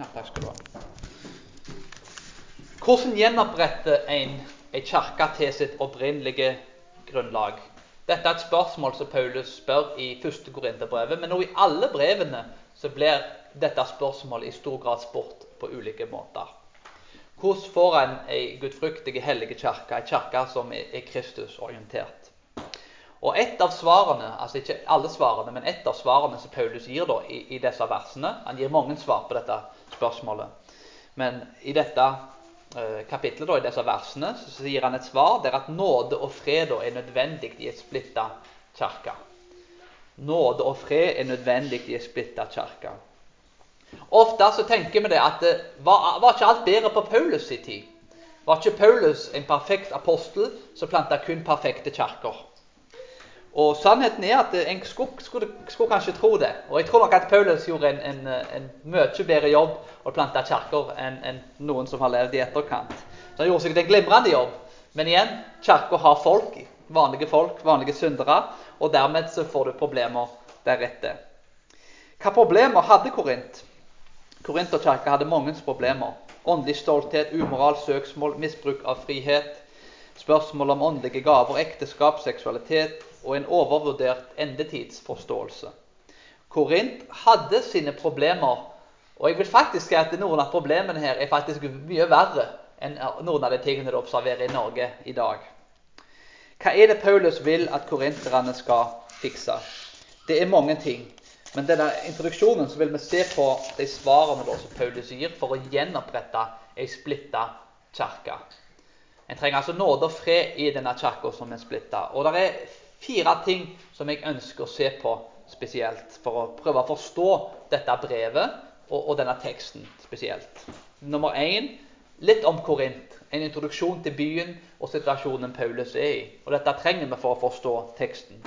Ja, takk skal du ha. Hvordan gjenoppretter en ei kirke til sitt opprinnelige grunnlag? Dette er et spørsmål som Paulus spør i første Korinterbrevet, men nå i alle brevene så blir dette spørsmålet i stor grad spurt på ulike måter. Hvordan får en ei gudfryktig, hellig kirke, ei kirke som er Kristus-orientert? Og et av svarene, altså ikke alle svarene, men et av svarene som Paulus gir da, i, i disse versene Han gir mange svar på dette spørsmålet. Men i dette kapitlet, kapittelet, da, i disse versene, så gir han et svar der at nåde og fred er nødvendig i et splitta kirke. Nåde og fred er nødvendig i et splitta kirke. Ofte så tenker vi det at var, var ikke alt bedre på Paulus' i tid? Var ikke Paulus en perfekt apostel som planta kun perfekte kirker? Og Sannheten er at en skulle, skulle, skulle, kanskje tro det. Og jeg tror nok at Paulus gjorde en, en, en mye bedre jobb å plante kirker enn en noen som har levd i etterkant. Så han gjorde sikkert en glimrende jobb. Men igjen, kirka har folk, vanlige folk, vanlige syndere, og dermed så får du problemer deretter. Hva problemer hadde Korint? Korinterkirka hadde mange problemer. Åndelig stolthet, umoral, søksmål, misbruk av frihet, spørsmål om åndelige gaver, ekteskap, seksualitet, og en overvurdert endetidsforståelse. Korint hadde sine problemer, og jeg vil faktisk si at noen av problemene her er faktisk mye verre enn noen av de tingene du observerer i Norge i dag. Hva er det Paulus vil at korinterne skal fikse? Det er mange ting. Men denne introduksjonen så vil vi se på de svarene da, som Paulus gir for å gjenopprette ei splitta kirke. En trenger altså nåde og fred i denne kirka som er splitta. Og det er fire ting som jeg ønsker å se på spesielt, for å prøve å forstå dette brevet og, og denne teksten spesielt. Nummer én litt om Korint. En introduksjon til byen og situasjonen Paulus er i. Og Dette trenger vi for å forstå teksten.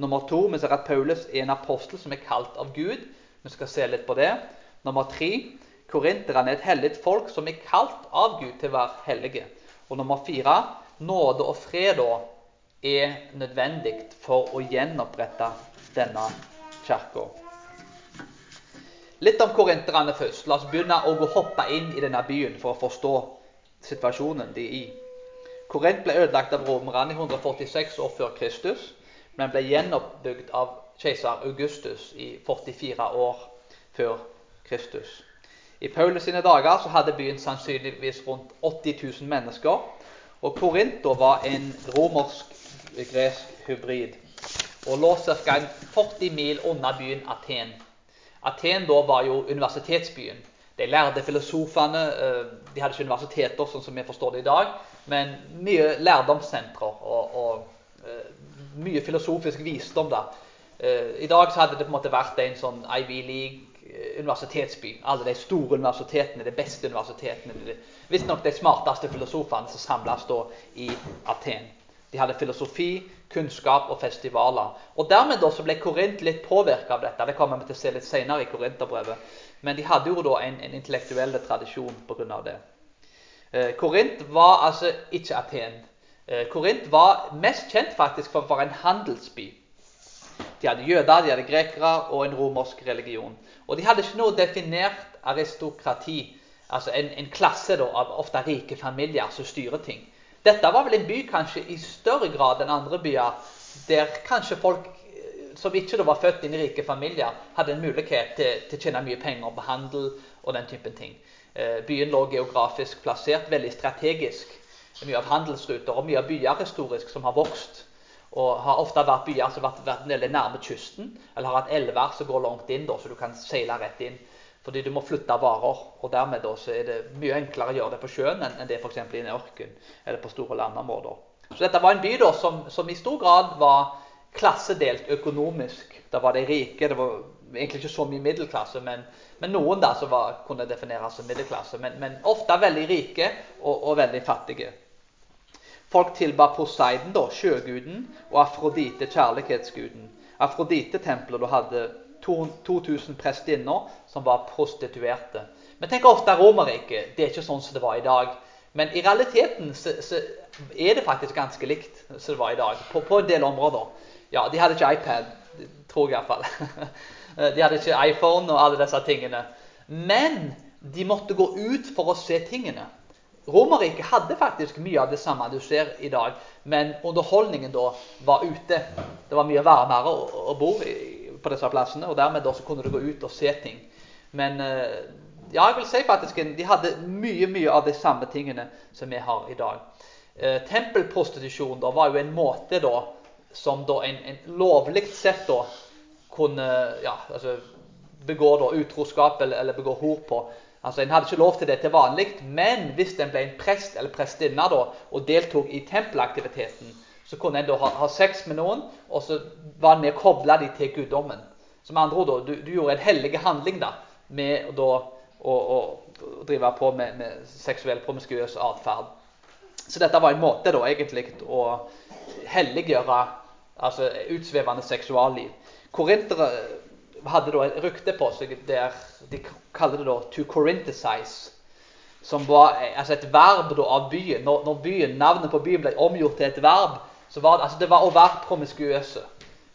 Nummer to vi ser at Paulus er en apostel som er kalt av Gud. Vi skal se litt på det. Nummer tre korinterne er et hellig folk som er kalt av Gud til å være hellige. Og nummer fire nåde og fred er nødvendig for å gjenopprette denne kirka. Litt om korinterne først. La oss begynne å hoppe inn i denne byen for å forstå situasjonen de er i. Korint ble ødelagt av romerne i 146 år før Kristus, men ble gjenoppbygd av keiser Augustus i 44 år før Kristus. I Paulus sine dager så hadde byen sannsynligvis rundt 80 000 mennesker. Og Korinto var en romersk gresk hybrid og lå ca. 40 mil unna byen Aten. Aten da var jo universitetsbyen. De lærde filosofene eh, De hadde ikke universiteter sånn som vi forstår det i dag, men mye lærdomssentre og, og eh, mye filosofisk visdom. da. Eh, I dag så hadde det på en måte vært en sånn Ivy League-universitetsby. Alle de store universitetene, de beste universitetene. Visstnok de smarteste filosofene som samles da i Aten. De hadde filosofi, kunnskap og festivaler. Og Dermed da så ble Korint litt påvirka av dette. Det kommer vi til å se litt senere i Korinterbrevet. Men de hadde jo da en, en intellektuell tradisjon pga. det. Eh, Korint var altså ikke Aten. Eh, Korint var mest kjent faktisk for å være en handelsby. De hadde jøder, de hadde grekere og en romersk religion. Og de hadde ikke noe definert aristokrati, altså en, en klasse da, av ofte rike familier som styrer ting. Dette var vel en by kanskje i større grad enn andre byer, der kanskje folk eh, som ikke var født inn i rike familier, hadde en mulighet til, til å tjene mye penger på handel og den typen ting. Eh, byen lå geografisk plassert veldig strategisk. Mye av handelsruter og mye av byer historisk som har vokst. Og har ofte vært byer som har vært, vært nærme kysten, eller har hatt elver som går langt inn, da, så du kan seile rett inn. Fordi du må flytte varer. og Dermed er det mye enklere å gjøre det på sjøen enn det f.eks. i en ørken eller på store landområder. Så dette var en by da, som, som, i stor grad var klassedelt økonomisk. Da var de rike. Det var egentlig ikke så mye middelklasse, men, men noen da som var, kunne defineres som middelklasse. Men, men, ofte veldig rike og, og veldig fattige. Folk tilba Poseidon, da, sjøguden, og Afrodite, kjærlighetsguden. Afrodite-tempelet hadde 2000 prestinner som var prostituerte. Vi tenker ofte Romerriket. Det er ikke sånn som det var i dag. Men i realiteten så, så er det faktisk ganske likt som det var i dag, på, på, en del områder. Ja, De hadde ikke iPad, tror jeg iallfall. De hadde ikke iPhone og alle disse tingene. Men de måtte gå ut for å se tingene. Romerriket hadde faktisk mye av det samme du ser i dag, men underholdningen da var ute. Det var mye varmere å, å bo i, på disse plassene, og dermed da så kunne du gå ut og se ting. Men eh, ja, jeg vil si faktisk de hadde mye mye av de samme tingene som vi har i dag. Eh, tempelprostitusjon da var jo en måte da som da en, en lovlig sett da kunne ja, altså, begå da utroskap eller, eller begå hor på. Altså, En hadde ikke lov til det til vanlig, men hvis en ble en prest eller prestinne og deltok i tempelaktiviteten, så kunne en da ha, ha sex med noen, og så var en med å koble dem til guddommen. Som andre ord, du, du gjorde en hellig handling da, med da, å, å, å, drive på med, med seksuell promiskuøs atferd. Så dette var en måte da egentlig å helliggjøre altså utsvevende seksualliv. Korintere hadde da et rykte på seg der de kaller det da 'to corinticize'. som var altså et verb da av byen. Når, når byen, navnet på byen ble omgjort til et verb, så var det, altså det var å være promiskuøse.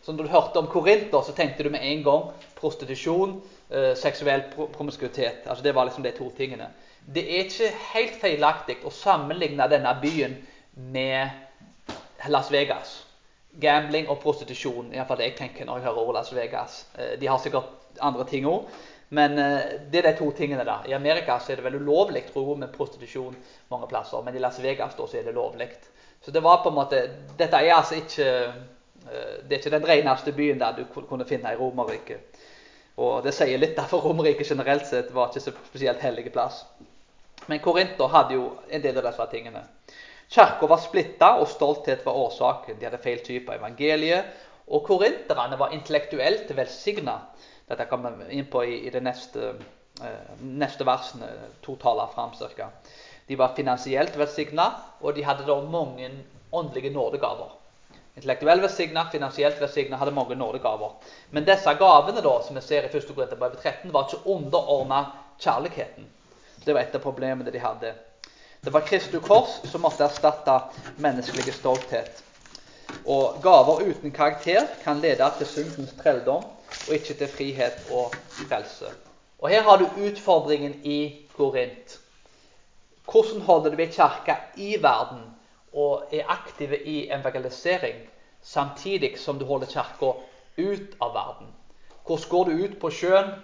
Så når du hørte om korinter, så tenkte du med en gang prostitusjon, eh, seksuell promiskuitet. Altså det var liksom de to tingene. Det er ikke helt feilaktig å sammenligne denne byen med Las Vegas gambling og prostitusjon. Iallfall det jeg tenker når jeg hører ordet Las Vegas. Eh, de har sikkert andre ting òg, men eh, det er de to tingene. da. I Amerika så er det vel ulovlig tror med prostitusjon mange plasser, men i Las Vegas da så er det lovlig. Så det var på en måte, Dette er altså ikke eh, det er ikke den reneste byen der du kunne finne i Romerriket. Og det sier litt derfor Romerriket generelt sett var ikke så spesielt hellig plass. Men Korinter hadde jo en del av disse tingene. Kirka var splitta, og stolthet var årsaken. De hadde feil type evangeliet. Og korinterne var intellektuelt velsigna. Dette kommer vi inn på i, i det neste, eh, neste versene, to taler fram ca. De var finansielt velsigna, og de hadde da mange åndelige nådegaver. Intellektuelt velsigna, finansielt velsigna, hadde mange nådegaver. Men disse gavene da, som vi ser i 1. Korinterbrev 13, var ikke underordna kjærligheten. Det var et av problemene de hadde. Det var Kristu kors som måtte erstatte menneskelig stolthet. Og gaver uten karakter kan lede til syndens trelldom, og ikke til frihet og frelse. Og Her har du utfordringen i Korint. Hvordan holder du ved kirka i verden og er aktive i evangelisering, samtidig som du holder kirka ut av verden? Hvordan går du ut på sjøen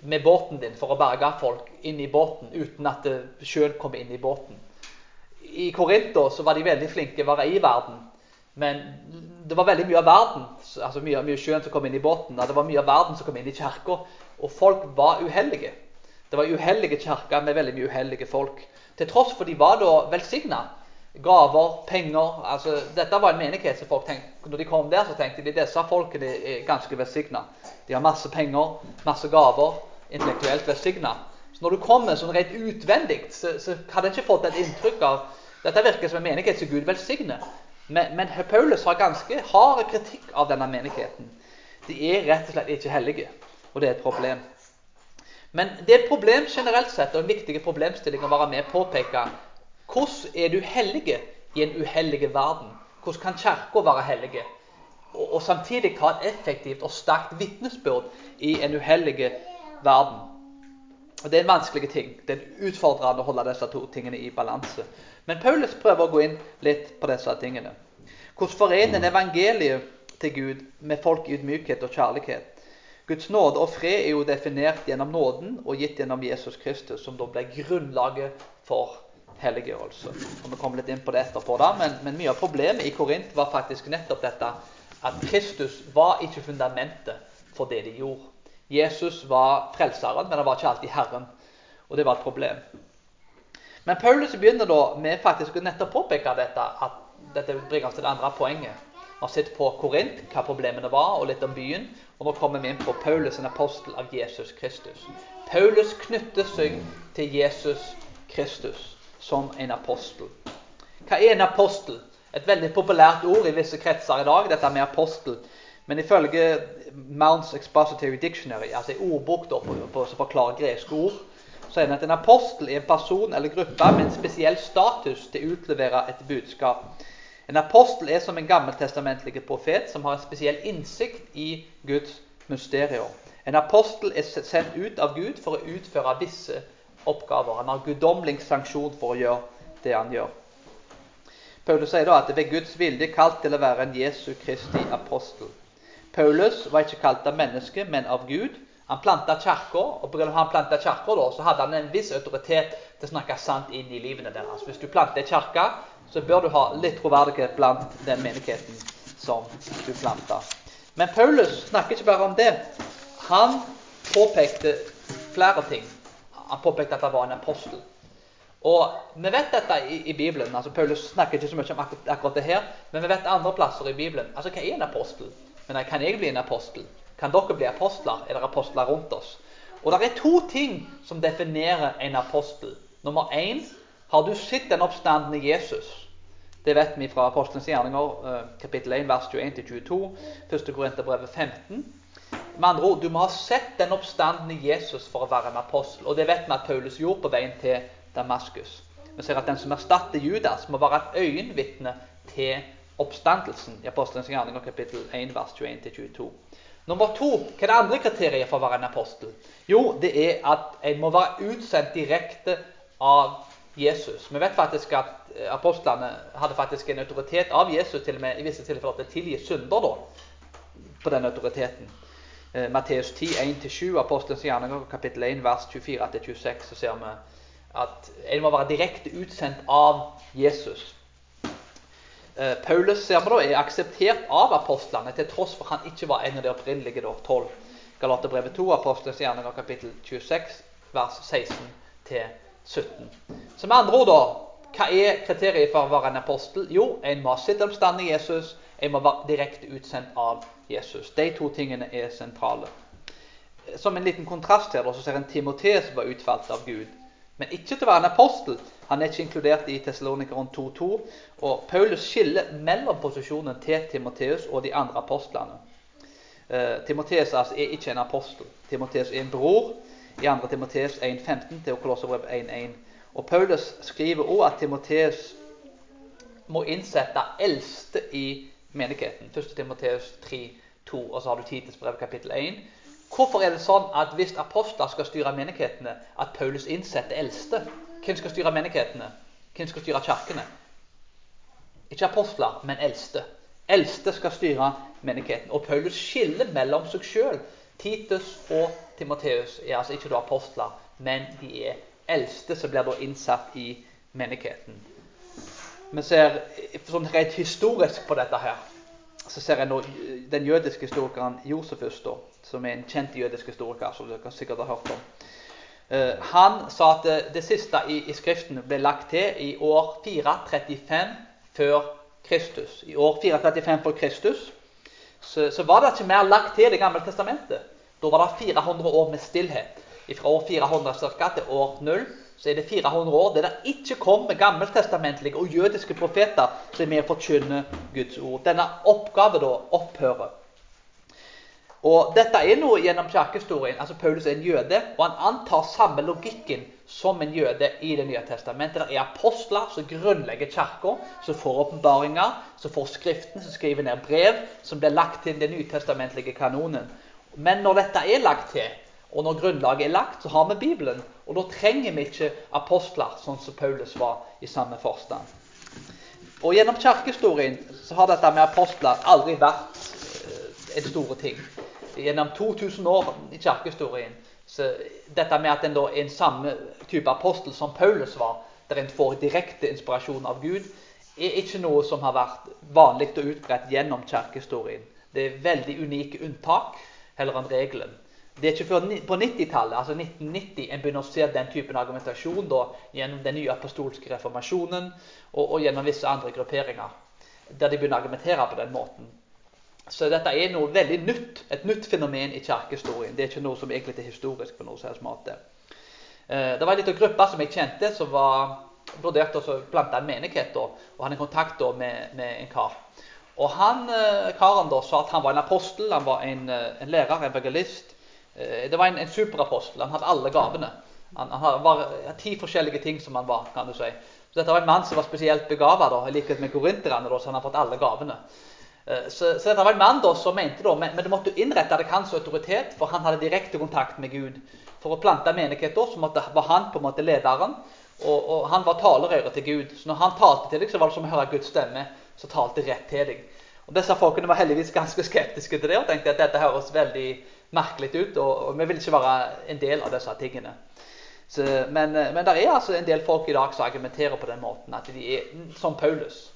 med båten din for å berge folk inn i båten uten at sjøen kommer inn i båten. I Korinto var de veldig flinke å være i verden, men det var veldig mye av verden, altså mye, mye sjøen som kom inn i båten, det var mye av verden som kom inn i kirka, og folk var uheldige. Det var uheldige kirker med veldig mye uheldige folk. Til tross for de var da velsigna. Gaver, penger altså Dette var en menighet som folk tenkte, Når de kom der, så tenkte de disse folkene er ganske velsigna. De har masse penger, masse gaver, intellektuelt velsigna. Så når du kommer sånn rent utvendig, så, så hadde en ikke fått et inntrykk av Dette virker som en menighet som Gud velsigner. Men, men Paulus har ganske hard kritikk av denne menigheten. De er rett og slett ikke hellige, og det er et problem. Men det er et problem generelt sett, og en viktig problemstilling å være med og påpeke. Hvordan er du hellige i en uhellig verden? Hvordan kan Kirka være hellige? Og, og samtidig ha et effektivt og sterkt vitnesbyrd i en uhellig verden. Og Det er en vanskelig ting. Det er utfordrende å holde disse to tingene i balanse. Men Paulus prøver å gå inn litt på disse tingene. Hvordan forener en evangeliet til Gud med folk i ydmykhet og kjærlighet? Guds nåde og fred er jo definert gjennom nåden og gitt gjennom Jesus Kristus, som da ble grunnlaget for helliggjørelse. Og Vi kommer litt inn på det etterpå, da, men, men mye av problemet i Korint var faktisk nettopp dette at Kristus var ikke fundamentet for det de gjorde. Jesus var frelseren, men han var ikke alltid Herren. Og det var et problem. Men Paulus begynner da med faktisk å nettopp påpeke dette, at dette bringer oss til det andre poenget. Vi har sett på Korint, hva problemene var, og litt om byen. Og nå kommer vi inn på Paulus, en apostel av Jesus Kristus. Paulus knytter seg til Jesus Kristus som en apostel. Hva er en apostel? Et veldig populært ord i visse kretser i dag, dette med apostel. Men ifølge Mounts Expository Dictionary, altså en ordbok som forklarer greske ord, så er det at en apostel er en person eller gruppe med en spesiell status til å utlevere et budskap. En apostel er som en gammeltestamentlig profet som har en spesiell innsikt i Guds mysterium. En apostel er sendt ut av Gud for å utføre visse oppgaver. Han har guddommelig sanksjon for å gjøre det han gjør. Paulus sier da at det ved Guds vilje kalt til å være en Jesu Kristi apostel. Paulus var ikke kalt av menneske, men av Gud. Han planta kirka, og pga. han planta kirka, så hadde han en viss autoritet til å snakke sant inn i livene deres. Hvis du planter kirke, så bør du ha litt troverdighet blant den menigheten som du planta. Men Paulus snakker ikke bare om det. Han påpekte flere ting. Han påpekte at han var en apostel. Og Vi vet dette i, i, Bibelen. altså Paulus snakker ikke så mye om akkurat, akkurat det her, men vi vet andre plasser i Bibelen. Altså, Hva er en apostel? Men Kan jeg bli en apostel? Kan dere bli apostler? Er det apostler rundt oss? Og Det er to ting som definerer en apostel. Nummer én har du sett den oppstandende Jesus? Det vet vi fra Apostelens gjerninger, eh, kapittel 1, vers 21-22, 1. Korinterbrevet 15. Med andre ord, Du må ha sett den oppstandende Jesus for å være en apostel. Og det vet vi at Paulus gjorde på veien til Damaskus. Vi ser at den som erstatter Judas, må være et øyenvitne til oppstandelsen i Apostelens gjerninger kapittel 1, vers 21-22. Nummer to, hva er det andre kriteriet for å være en apostel? Jo, det er at en må være utsendt direkte av Jesus. Vi vet faktisk at eh, apostlene hadde faktisk en autoritet av Jesus til og med i visse tilfeller til å tilgi synder da, på den autoriteten. Eh, Matteus 10, 1-7, Apostelens gjerninger, kapittel 1, vers 24-26, så ser vi at en må være direkte utsendt av Jesus. Eh, Paulus ser vi da, er akseptert av apostlene, til tross for at han ikke var en av de opprinnelige da, tolv. Galaterbrevet 2, Apostelens gjerninger, kapittel 26, vers 16-17. Så med andre ord, da, hva er kriteriet for å være en apostel? Jo, en må ha sett i Jesus, en må være direkte utsendt av Jesus. De to tingene er sentrale. Som en liten kontrast her, da, så ser en Timoteus var utvalgt av Gud men ikke til å være en apostel. Han er ikke inkludert i Tessalonikeren 2.2. Og Paulus skiller mellom posisjonen til Timoteus og de andre apostlene. Uh, Timoteus altså, er ikke en apostel. Timoteus er en bror. I 2. Timoteus 1.15 til Kolosserbrev 1.1. Og Paulus skriver også at Timoteus må innsette eldste i menigheten. 1. Timoteus 3.2, og så har du Titus brev kapittel 1. Hvorfor er det sånn at hvis apostler skal styre menighetene, at Paulus innsetter eldste? Hvem skal styre menighetene? Hvem skal styre kirkene? Ikke apostler, men eldste. Eldste skal styre menigheten. Og Paulus skiller mellom seg sjøl. Titus og Timoteus er altså ikke apostler, men de er eldste som blir da innsatt i menigheten. Vi ser sånn rent historisk på dette her så ser jeg nå den jødiske historikeren Josefus, da, som er en kjent jødisk historiker, som dere sikkert har hørt om. Uh, han sa at det, siste i, i, Skriften ble lagt til i år 435 før Kristus. I år 435 før Kristus så, så, var det ikke mer lagt til Det gamle testamentet. Da var det 400 år med stillhet. Fra år 400 cirka, til år 0 så er det 400 år der det ikke kommer gammeltestamentlige og jødiske profeter som er med å forkynne Guds ord. Denne oppgaven da opphører. Og Dette er noe gjennom kirkehistorien. altså Paulus er en jøde, og han antar samme logikken som en jøde i Det nye testamentet. Det er apostler som grunnlegger kirka, som får åpenbaringer, som får Skriften, som skriver ned brev, som blir lagt til den nytestamentlige kanonen. Men når dette er lagt til, og når grunnlaget er lagt, så har vi Bibelen. Og da trenger vi ikke apostler, sånn som Paulus var i samme forstand. Og gjennom kirkehistorien så har dette med apostler aldri vært eh, en stor ting. Gjennom 2000 år i kirkehistorien dette med at en da er en samme type apostel som Paulus var, der en får direkte inspirasjon av Gud, er ikke noe som har vært vanlig og utbredt gjennom kirkehistorien. Det er veldig unike unntak heller enn regelen. Det er ikke før på 90-tallet, altså 1990, en begynner å se den typen argumentasjon da, gjennom den nye apostolske reformasjonen og, og, gjennom visse andre grupperinger, der de begynner å argumentere på den måten. Så dette er noe veldig nytt, et nytt fenomen i kirkehistorien. Det er ikke noe som egentlig er historisk på noe som måte. Eh, det var en liten gruppe som jeg kjente, som var vurderte å plante en menighet og hadde kontakt med, en kar. Og han, eh, Karen da, sa at han var en apostel, han var en, eh, en lærer, en evangelist. Det var en, en superapostel. Han hadde alle gavene. Han, han var ti forskjellige ting som han var. kan du si. Så Dette var en mann som var spesielt begava, i likhet med korinterne, så han har fått alle gavene. Eh, så, så, dette var en mann da, som mente da, men, men det måtte innrette det hans autoritet, for han hadde direkte kontakt med Gud. For å plante menigheter så måtte, var han på en måte lederen, og, og han var talerøret til Gud. Så når han talte til deg, så var det som å høre Guds stemme som talte rett til deg. Og Disse folkene var heldigvis ganske skeptiske til det og tenkte at dette høres veldig merkelig ut, og, og vi vil ikke være en del av disse tingene. Så, men, men det er altså en del folk i dag som argumenterer på den måten, at de er som Paulus.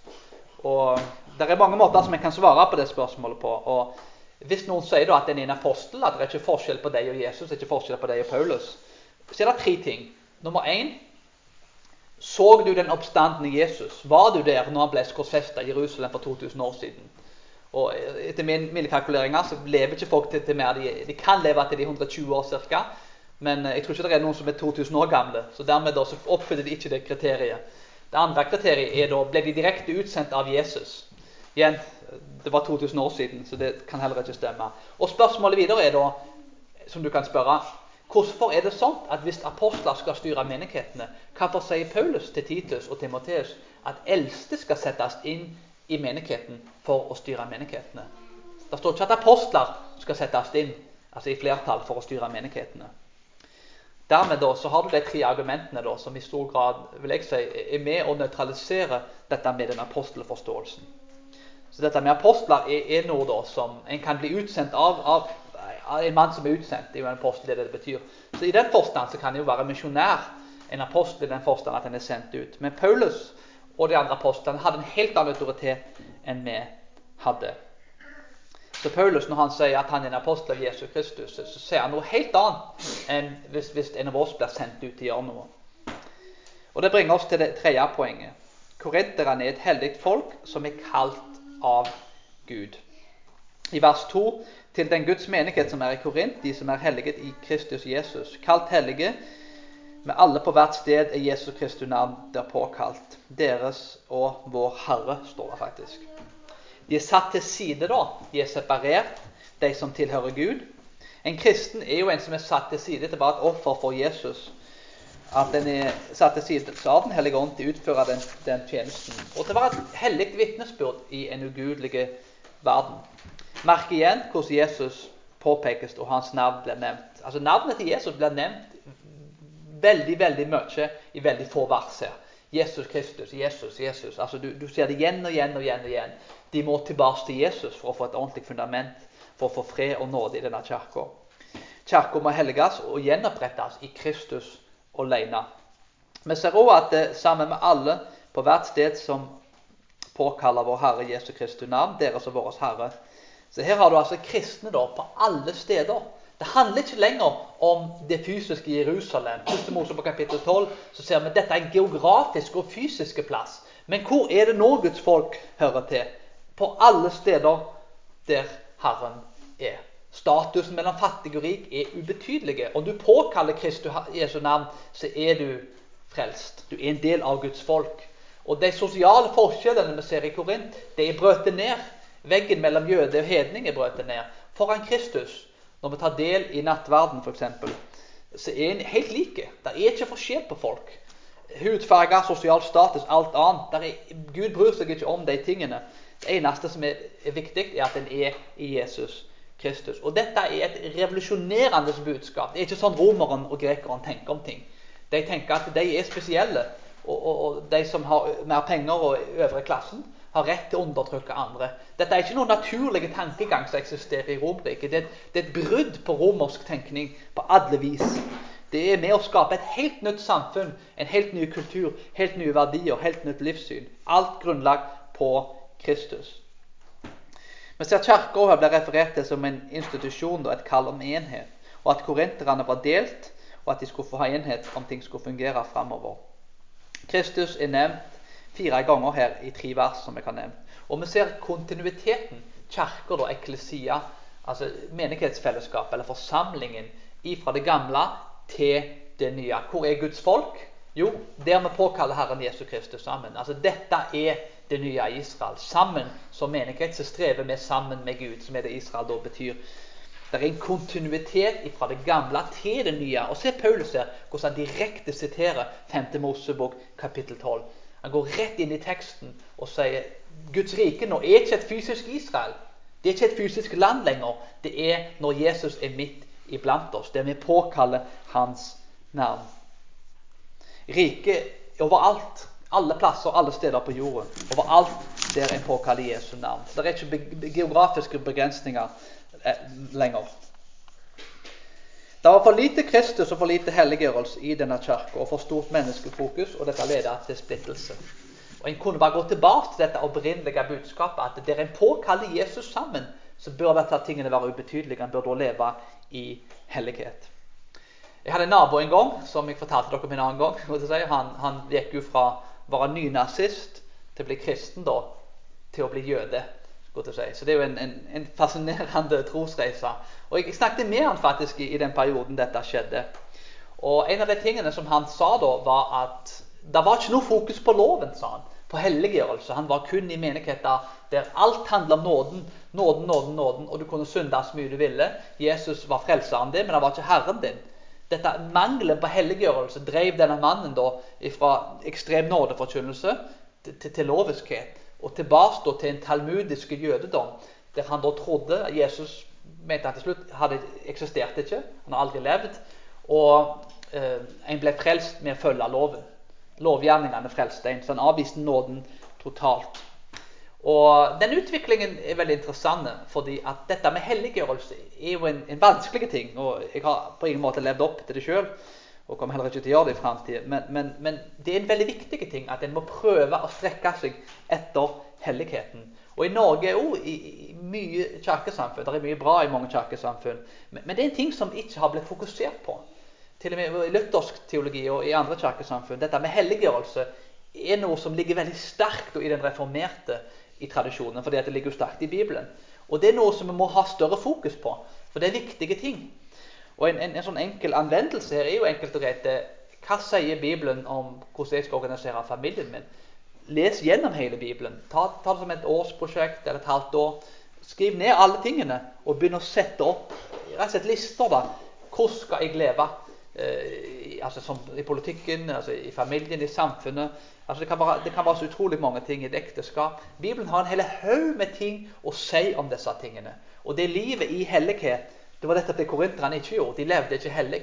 Og Det er mange måter som en kan svare på det spørsmålet på. og Hvis noen sier da at en er en apostel, at det er ikke forskjell på deg og Jesus, det er ikke forskjell på deg og Paulus, så er det tre ting. Nummer én så du den oppstandende Jesus? Var du der når han ble korsfesta i Jerusalem for 2000 år siden? Og Etter mine kalkuleringer så lever ikke folk til, til mer. De, de, kan leve til de 120 år ca. Men eh, jeg tror ikke det er noen som er 2000 år gamle. Så dermed da, så oppfyller de ikke det kriteriet. Det andre kriteriet er da ble de direkte utsendt av Jesus. Igjen, det var 2000 år siden, så det kan heller ikke stemme. Og spørsmålet videre er da, som du kan spørre Hvorfor er det sånn at hvis apostler skal styre menighetene, hvorfor sier Paulus til Titus og Timoteus at eldste skal settes inn i menigheten for å styre menighetene? Det står ikke at apostler skal settes inn altså i flertall for å styre menighetene. Dermed da, så har du de tre argumentene da, som i stor grad vil jeg si, er med å nøytralisere dette med den apostelforståelsen. Så dette med apostler er, er noe da, som en kan bli utsendt av, av, en mann som er utsendt. Det er jo en apostel, det, det betyr. Så I den forstand så kan en jo være misjonær, en apostel i den forstand at en er sendt ut. Men Paulus og de andre apostlene hadde en helt annen autoritet enn vi hadde. Så Paulus, når han sier at han er en apostel av Jesus Kristus, så sier han noe helt annet enn hvis, hvis en av oss blir sendt ut til å. Og Det bringer oss til det tredje poenget. Korinterne er et hellig folk som er kalt av Gud. I vers 2 til den Guds menighet som er i Korint, de som er helliget i Kristus Jesus. Kalt hellige med alle på hvert sted er Jesus Kristus navn der påkalt. Deres og vår Herre, står det faktisk. De er satt til side, da. De er separert, de som tilhører Gud. En kristen er jo en som er satt til side til bare et offer for Jesus. At den er satt til side av Den hellige ånd til å utføre den, den, tjenesten. Og til å være et hellig vitnesbyrd i en ugudelig verden. Merk igjen hvordan Jesus påpekes og hans navn blir nevnt. Altså Navnet til Jesus blir nevnt veldig veldig mye i veldig få vers her. Jesus Kristus, Jesus, Jesus. Altså du, du ser det igjen og igjen og igjen. og igjen. De må tilbake til Jesus for å få et ordentlig fundament, for å få fred og nåde i denne kirka. Kirka må helges og gjenopprettes i Kristus alene. Vi ser òg at det, sammen med alle på hvert sted som påkaller vår Herre Jesu Kristi navn, deres og våres Herre. Så her har du altså kristne da, på alle steder. Det handler ikke lenger om det fysiske Jerusalem. Første Mosebok kapittel 12 så ser vi at dette er en geografisk og fysisk plass. Men hvor er det nå Guds folk hører til? På alle steder der Herren er. Statusen mellom fattig og rik er ubetydelig. Om du påkaller Kristus Jesu navn, så er du frelst. Du er en del av Guds folk. Og De sosiale forskjellene vi ser i Korint, de er brøt ned. Veggen mellom jøde og hedning er brøt ned. Foran Kristus, når vi tar del i nattverden f.eks., så er en helt like. Det er ikke forskjell på folk. Hudfarge, sosial status, alt annet. Er, Gud bryr seg ikke om de tingene. Det eneste som er, er viktig, er at en er i Jesus Kristus. Og dette er et revolusjonerende budskap. Det er ikke sånn romeren og grekeren tenker om ting. De tenker at de er spesielle, og, og, og de som har mer penger og øvre klassen, har rett til å undertrykke andre. Dette er ikke noen naturlig tankegang som eksisterer i Romerriket. Det, det, er et brudd på romersk tenkning på alle vis. Det er med å skape et helt nytt samfunn, en helt ny kultur, helt nye verdier, helt nytt livssyn. Alt grunnlag på Kristus. Vi ser Kirka blir referert til som en institusjon et kall om enhet, og at korinterne var delt, og at de skulle få ha enhet om ting skulle fungere framover. Kristus er nevnt fire ganger her i tre vers, som jeg har nevnt. Og vi ser kontinuiteten. Kirka, da, eklesia, altså menighetsfellesskapet, eller forsamlingen, fra det gamle til det nye. Hvor er Guds folk? Jo, der vi påkaller Herren Jesus Kristus sammen. Altså Dette er det nye Israel. Sammen som menighet så strever vi sammen med Gud, som er det Israel da betyr. Det er en kontinuitet fra det gamle til det nye. Og se Paulus her, hvordan han direkte siterer 5. Mosebok kapittel 12. Han går rett inn i teksten og sier Guds rike nå er ikke et fysisk Israel. Det er ikke et fysisk land lenger. Det er når Jesus er midt iblant oss, der vi påkaller Hans navn. Riket overalt, alle plasser, alle steder på jorden. Overalt der en påkaller Jesu navn. Det er ikke geografiske begrensninger eh, lenger. Det var for lite Kristus og for lite helliggjørelse i denne kirka, og for stort menneskefokus, og dette ledet til splittelse. Og En kunne bare gå tilbake til dette opprinnelige budskapet, at der en påkaller Jesus sammen, så bør dette tingene være ubetydelige. En bør da leve i hellighet. Jeg hadde en nabo en gang, som jeg fortalte dere om en annen gang. Han, han gikk jo fra være nynazist til å bli kristen da, til å bli jøde. Så det er jo en, en, en fascinerende trosreise. Og Jeg snakket med han faktisk i, i, den perioden dette skjedde. Og En av de tingene som han sa da, var at det var ikke noe fokus på loven, sa han. På helliggjørelse. Han var kun i menigheter der alt handla om nåden. Nåden, nåden, nåden. Og du kunne synde så mye du ville. Jesus var frelseren din, men han var ikke herren din. Dette Mangelen på helliggjørelse drev denne mannen da fra ekstrem nådeforkynnelse til, til, til loviskhet og tilbake til en talmudisk jødedom, der han da trodde Jesus mente han til slutt hadde eksistert ikke, han har aldri levd. Og eh, en ble frelst med å følge loven. Lovgjerningene frelste en, så han avviste nåden totalt. Og Den utviklingen er veldig interessant, fordi at dette med helliggjørelse er jo en, en vanskelig ting. og Jeg har på ingen måte levd opp til det sjøl og kommer heller ikke til å gjøre det i framtida. Men, men, men, det er en veldig viktig ting at en må prøve å strekke seg etter helligheten. Og i Norge òg i, i, mye kirkesamfunn. Det er mye bra i mange kirkesamfunn. Men, men, det er en ting som ikke har blitt fokusert på. Til og med i luthersk teologi og i andre kirkesamfunn. Dette med helliggjørelse er noe som ligger veldig sterkt i den reformerte i tradisjonen, fordi det ligger jo sterkt i Bibelen. Og det er noe som vi må ha større fokus på, for det er viktige ting. Og en, en, en, sånn enkel anvendelse her er jo enkelt og greit Hva sier Bibelen om hvordan jeg skal organisere familien min? Les gjennom hele Bibelen. Ta, ta det som et årsprosjekt eller et halvt år. Skriv ned alle tingene og begynn å sette opp rett og slett lister. da. Hvordan skal jeg leve? Eh, altså som I politikken, altså i familien, i samfunnet. Altså det, kan være, det kan være så utrolig mange ting i et ekteskap. Bibelen har en hel haug med ting å si om disse tingene. Og det livet i hellighet det var dette det korinterne ikke gjorde. De levde ikke hellig.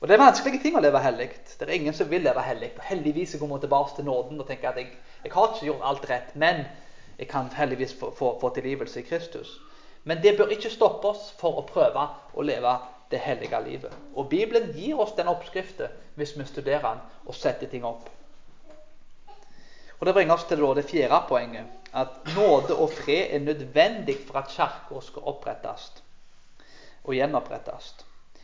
Og Det er vanskelige ting å leve hellig. Det er ingen som vil leve hellig. Heldigvis kommer vi tilbake til nåden og tenker at jeg, jeg, har ikke gjort alt rett, men jeg kan heldigvis få, få, få tilgivelse i Kristus. Men det bør ikke stoppe oss for å prøve å leve det hellige livet. Og Bibelen gir oss den oppskriften hvis vi studerer den og setter ting opp. Og Det bringer oss til det fjerde poenget. At nåde og fred er nødvendig for at kirka skal opprettes og gjenopprettes.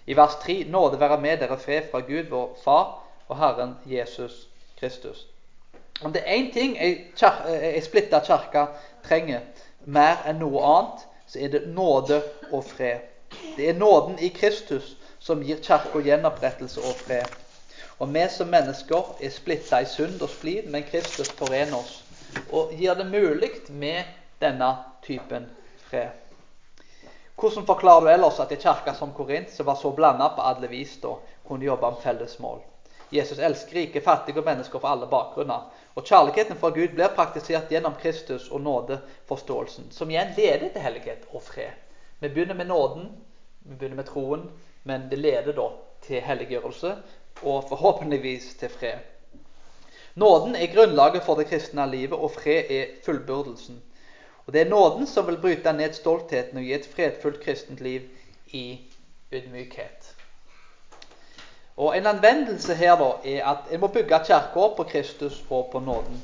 I vers 3.: Nåde være med dere fred fra Gud, vår Far og Herren Jesus Kristus. Om det er én ting ei splitta kirke trenger mer enn noe annet, så er det nåde og fred. Det er nåden i Kristus som gir kirka gjenopprettelse og fred. Og vi som mennesker er splitta i synd og splid, men Kristus forener oss og gir det mulig med denne typen fred. Hvordan forklarer du ellers at en kirke som Korint, som var så blanda på alle vis, da, kunne jobbe om felles mål? Jesus elsker rike, fattige og mennesker fra alle bakgrunner. Og Kjærligheten fra Gud blir praktisert gjennom Kristus og nådeforståelsen, som igjen leder til hellighet og fred. Vi begynner med nåden, vi begynner med troen, men det leder da til helliggjørelse og forhåpentligvis til fred. Nåden er grunnlaget for det kristne livet, og fred er fullbyrdelsen. Og Det er nåden som vil bryte ned stoltheten og gi et fredfullt kristent liv i ydmykhet. Og En anvendelse her da er at en må bygge kirka på Kristus og på nåden.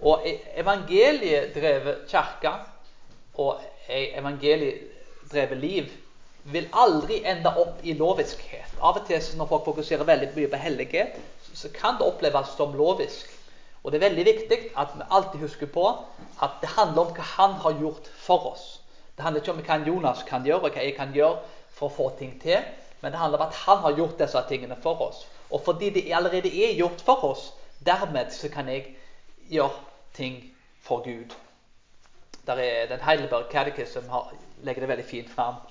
Og Evangeliedrevet kirke og evangeliedrevet liv vil aldri ende opp i loviskhet. Av og til når folk fokuserer veldig mye på hellighet, så kan det oppleves som lovisk. Og Det er veldig viktig at vi alltid husker på at det handler om hva han har gjort for oss. Det handler ikke om hva Jonas kan gjøre, og hva jeg kan gjøre for å få ting til. Men det handler om at han har gjort disse tingene for oss. Og fordi det allerede er gjort for oss, dermed så kan jeg gjøre ting for Gud. Der er Den Heidelberg Catechism har, legger det veldig fint fram.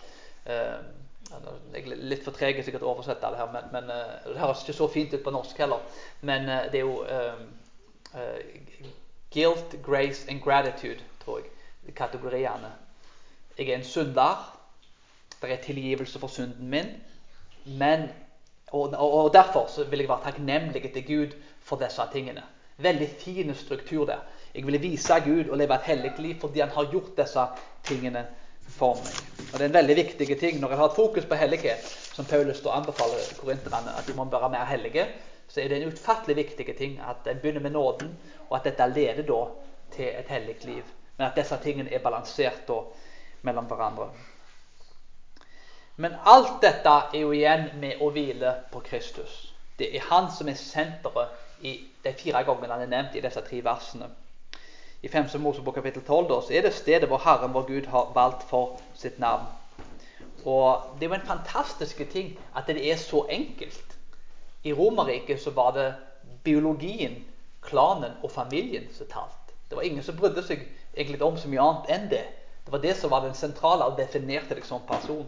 Jeg er litt for treg sikkert å oversette det her, men, men uh, det høres ikke så fint ut på norsk heller. Men uh, det er jo uh, guilt, grace and gratitude, tror jeg, kategoriene. Jeg er en synder. Det er tilgivelse for synden min. Men, og, og, derfor vil jeg være takknemlig til Gud for disse tingene. Veldig fin struktur der. Jeg ville vise Gud og leve et hellig liv fordi han har gjort disse tingene for meg. Og Det er en veldig viktig ting når en har et fokus på hellighet, som Paulus da anbefaler korinterne at de må være mer hellige, så er det en utfattelig viktig ting at en begynner med nåden, og at dette leder da til et hellig liv. Men at disse tingene er balansert da mellom hverandre. Men alt dette er jo igjen med å hvile på Kristus. Det er han som er senteret i de fire gangene han er nevnt i disse tre versene. I 5. Mosebok kapittel 12 da, så er det stedet hvor Herren vår Gud har valgt for sitt navn. Og Det er jo en fantastisk ting at det er så enkelt. I Romerriket så var det biologien, klanen og familien som talt. Det var ingen som brydde seg egentlig om så mye annet enn det. Det var det som var den sentrale og definerte deg som person.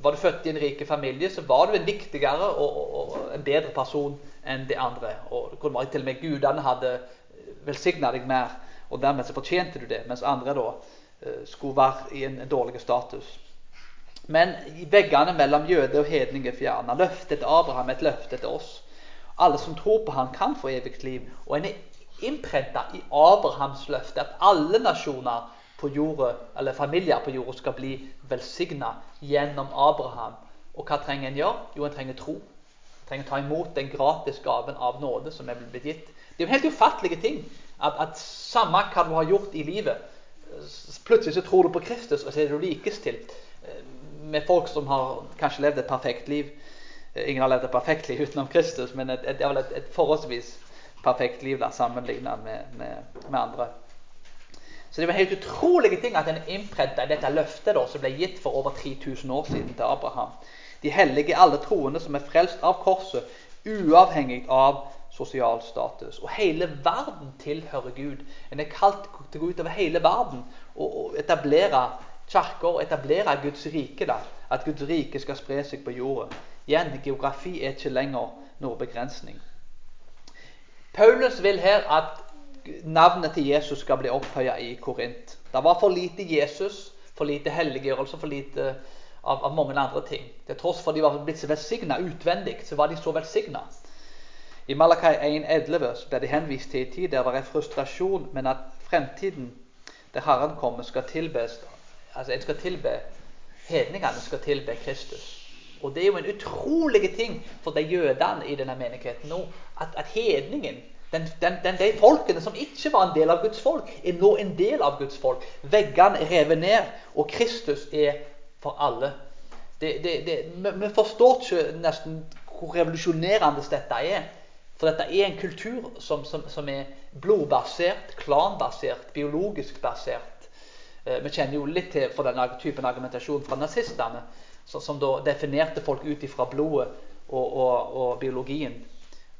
Var du født i en rik familie, så var du en viktigere og, og, og en bedre person enn de andre. Og det kunne være til og med gudene hadde velsigna deg mer, og dermed så fortjente du det, mens andre da eh, skulle være i en, en dårlig status. Men veggene mellom jøde og hedning er fjerna. Løftet til Abraham er et løfte til oss. Alle som tror på ham, kan få evig liv. Og en er innprenta i Abrahams løfte at alle nasjoner på jorda, eller familier på jorda skal bli velsigna gjennom Abraham. Og hva trenger en gjøre? Jo, en trenger tro. En trenger ta imot den gratis gaven av nåde som er blitt gitt. Det er jo helt ufattelige ting at, at samme hva du har gjort i livet, plutselig så tror du på Kristus, og så er du likestilt eh, med folk som har kanskje levd et perfekt liv. Eh, ingen har levd et perfekt liv utenom Kristus, men et, et, et, et forholdsvis perfekt liv sammenlignet med, med, med andre. Så det var helt utrolige ting at en innprenta dette løftet da, som ble gitt for over 3000 år siden til Abraham. De hellige alle troende som er frelst av korset, uavhengig av sosial status. Og hele verden tilhører Gud. En er kalt til å gå utover hele verden og, etablere kirker og etablere Guds rike. da, At Guds rike skal spre seg på jorda. Igjen, geografi er ikke lenger noen begrensning. Paulus vil her at navnet til Jesus skal bli opphøya i Korint. Det var for lite Jesus, for lite helliggjørelse, for lite av, av mange andre ting. Til tross for at de var blitt så velsigna utvendig, så var de så velsigna. I Malakai 1,11 blir de henvist til en tid der det er frustrasjon, men at fremtiden, der Herren kommer, skal tilbes altså en skal tilbe Hedningene skal tilbe Kristus. Og Det er jo en utrolig ting for de jødene i denne menigheten nå, at, at hedningen den, den, den, de folkene som ikke var en del av Guds folk, er nå en del av Guds folk. Veggene er revet ned, og Kristus er for alle. Det, det, det, vi, vi, forstår ikke nesten hvor revolusjonerende dette er. For dette er en kultur som, som, som er blodbasert, klanbasert, biologisk basert. Eh, vi kjenner jo litt til for denne typen argumentasjon fra nazistene, som, som da definerte folk ut ifra blodet og, og, og biologien.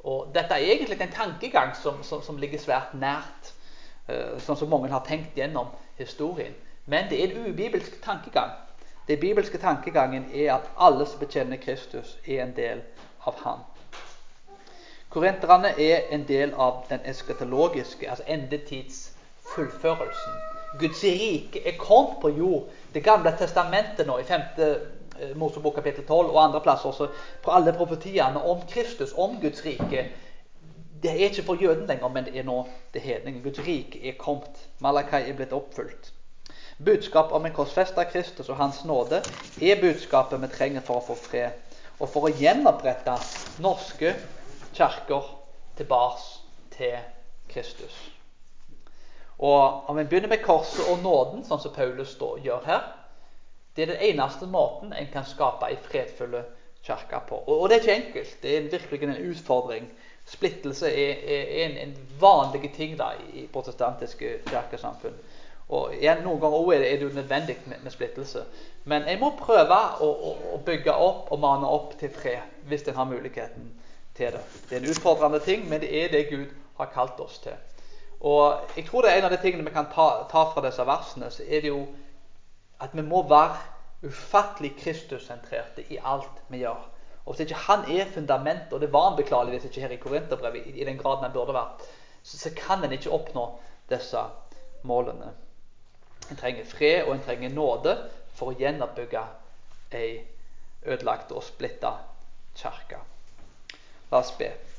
Og Dette er egentlig en tankegang som, ligger svært nært, eh, sånn som mange har tenkt gjennom historien. Men det er en ubibelsk tankegang. Den bibelske tankegangen er at alle som bekjenner Kristus, er en del av Han. Korinterne er en del av den eskatologiske, altså endetidsfullførelsen. Guds rike er kommet på jord. Det gamle testamentet nå i 5. Eh, Mosebok kapittel 12 og andre plasser også, på alle profetiene om Kristus, om Guds rike. Det er ikke for jøden lenger, men det er nå det hedningen. Guds rike er kommet. Malakai er blitt oppfylt. Budskap om en korsfesta Kristus og Hans nåde er budskapet vi trenger for å få fred, og for å gjenopprette norske kirker tilbake til Kristus. Og Om vi begynner med korset og nåden, sånn som Paulus gjør her, det er den eneste måten en kan skape ei fredfulle kirke på. Og, det er ikke enkelt. Det er virkelig en utfordring. Splittelse er, en, en, vanlig ting da, i protestantiske kirkesamfunn. Og igjen, Noen ganger er det, er det jo nødvendig med, med, splittelse. Men en må prøve å, å, å, bygge opp og mane opp til fred hvis en har muligheten til det. Det er en utfordrende ting, men det er det Gud har kalt oss til. Og jeg tror det er en av de tingene vi kan ta, ta fra disse versene. så er det jo at vi må være ufattelig Kristus-sentrerte i alt vi gjør. Og Hvis ikke han er fundamentet, og det var han beklageligvis ikke her i Korinterbrevet, i, den graden han burde vært, så, så kan en ikke oppnå disse målene. En trenger fred og en trenger nåde for å gjenoppbygge ei ødelagt og splitta kirke. La oss be.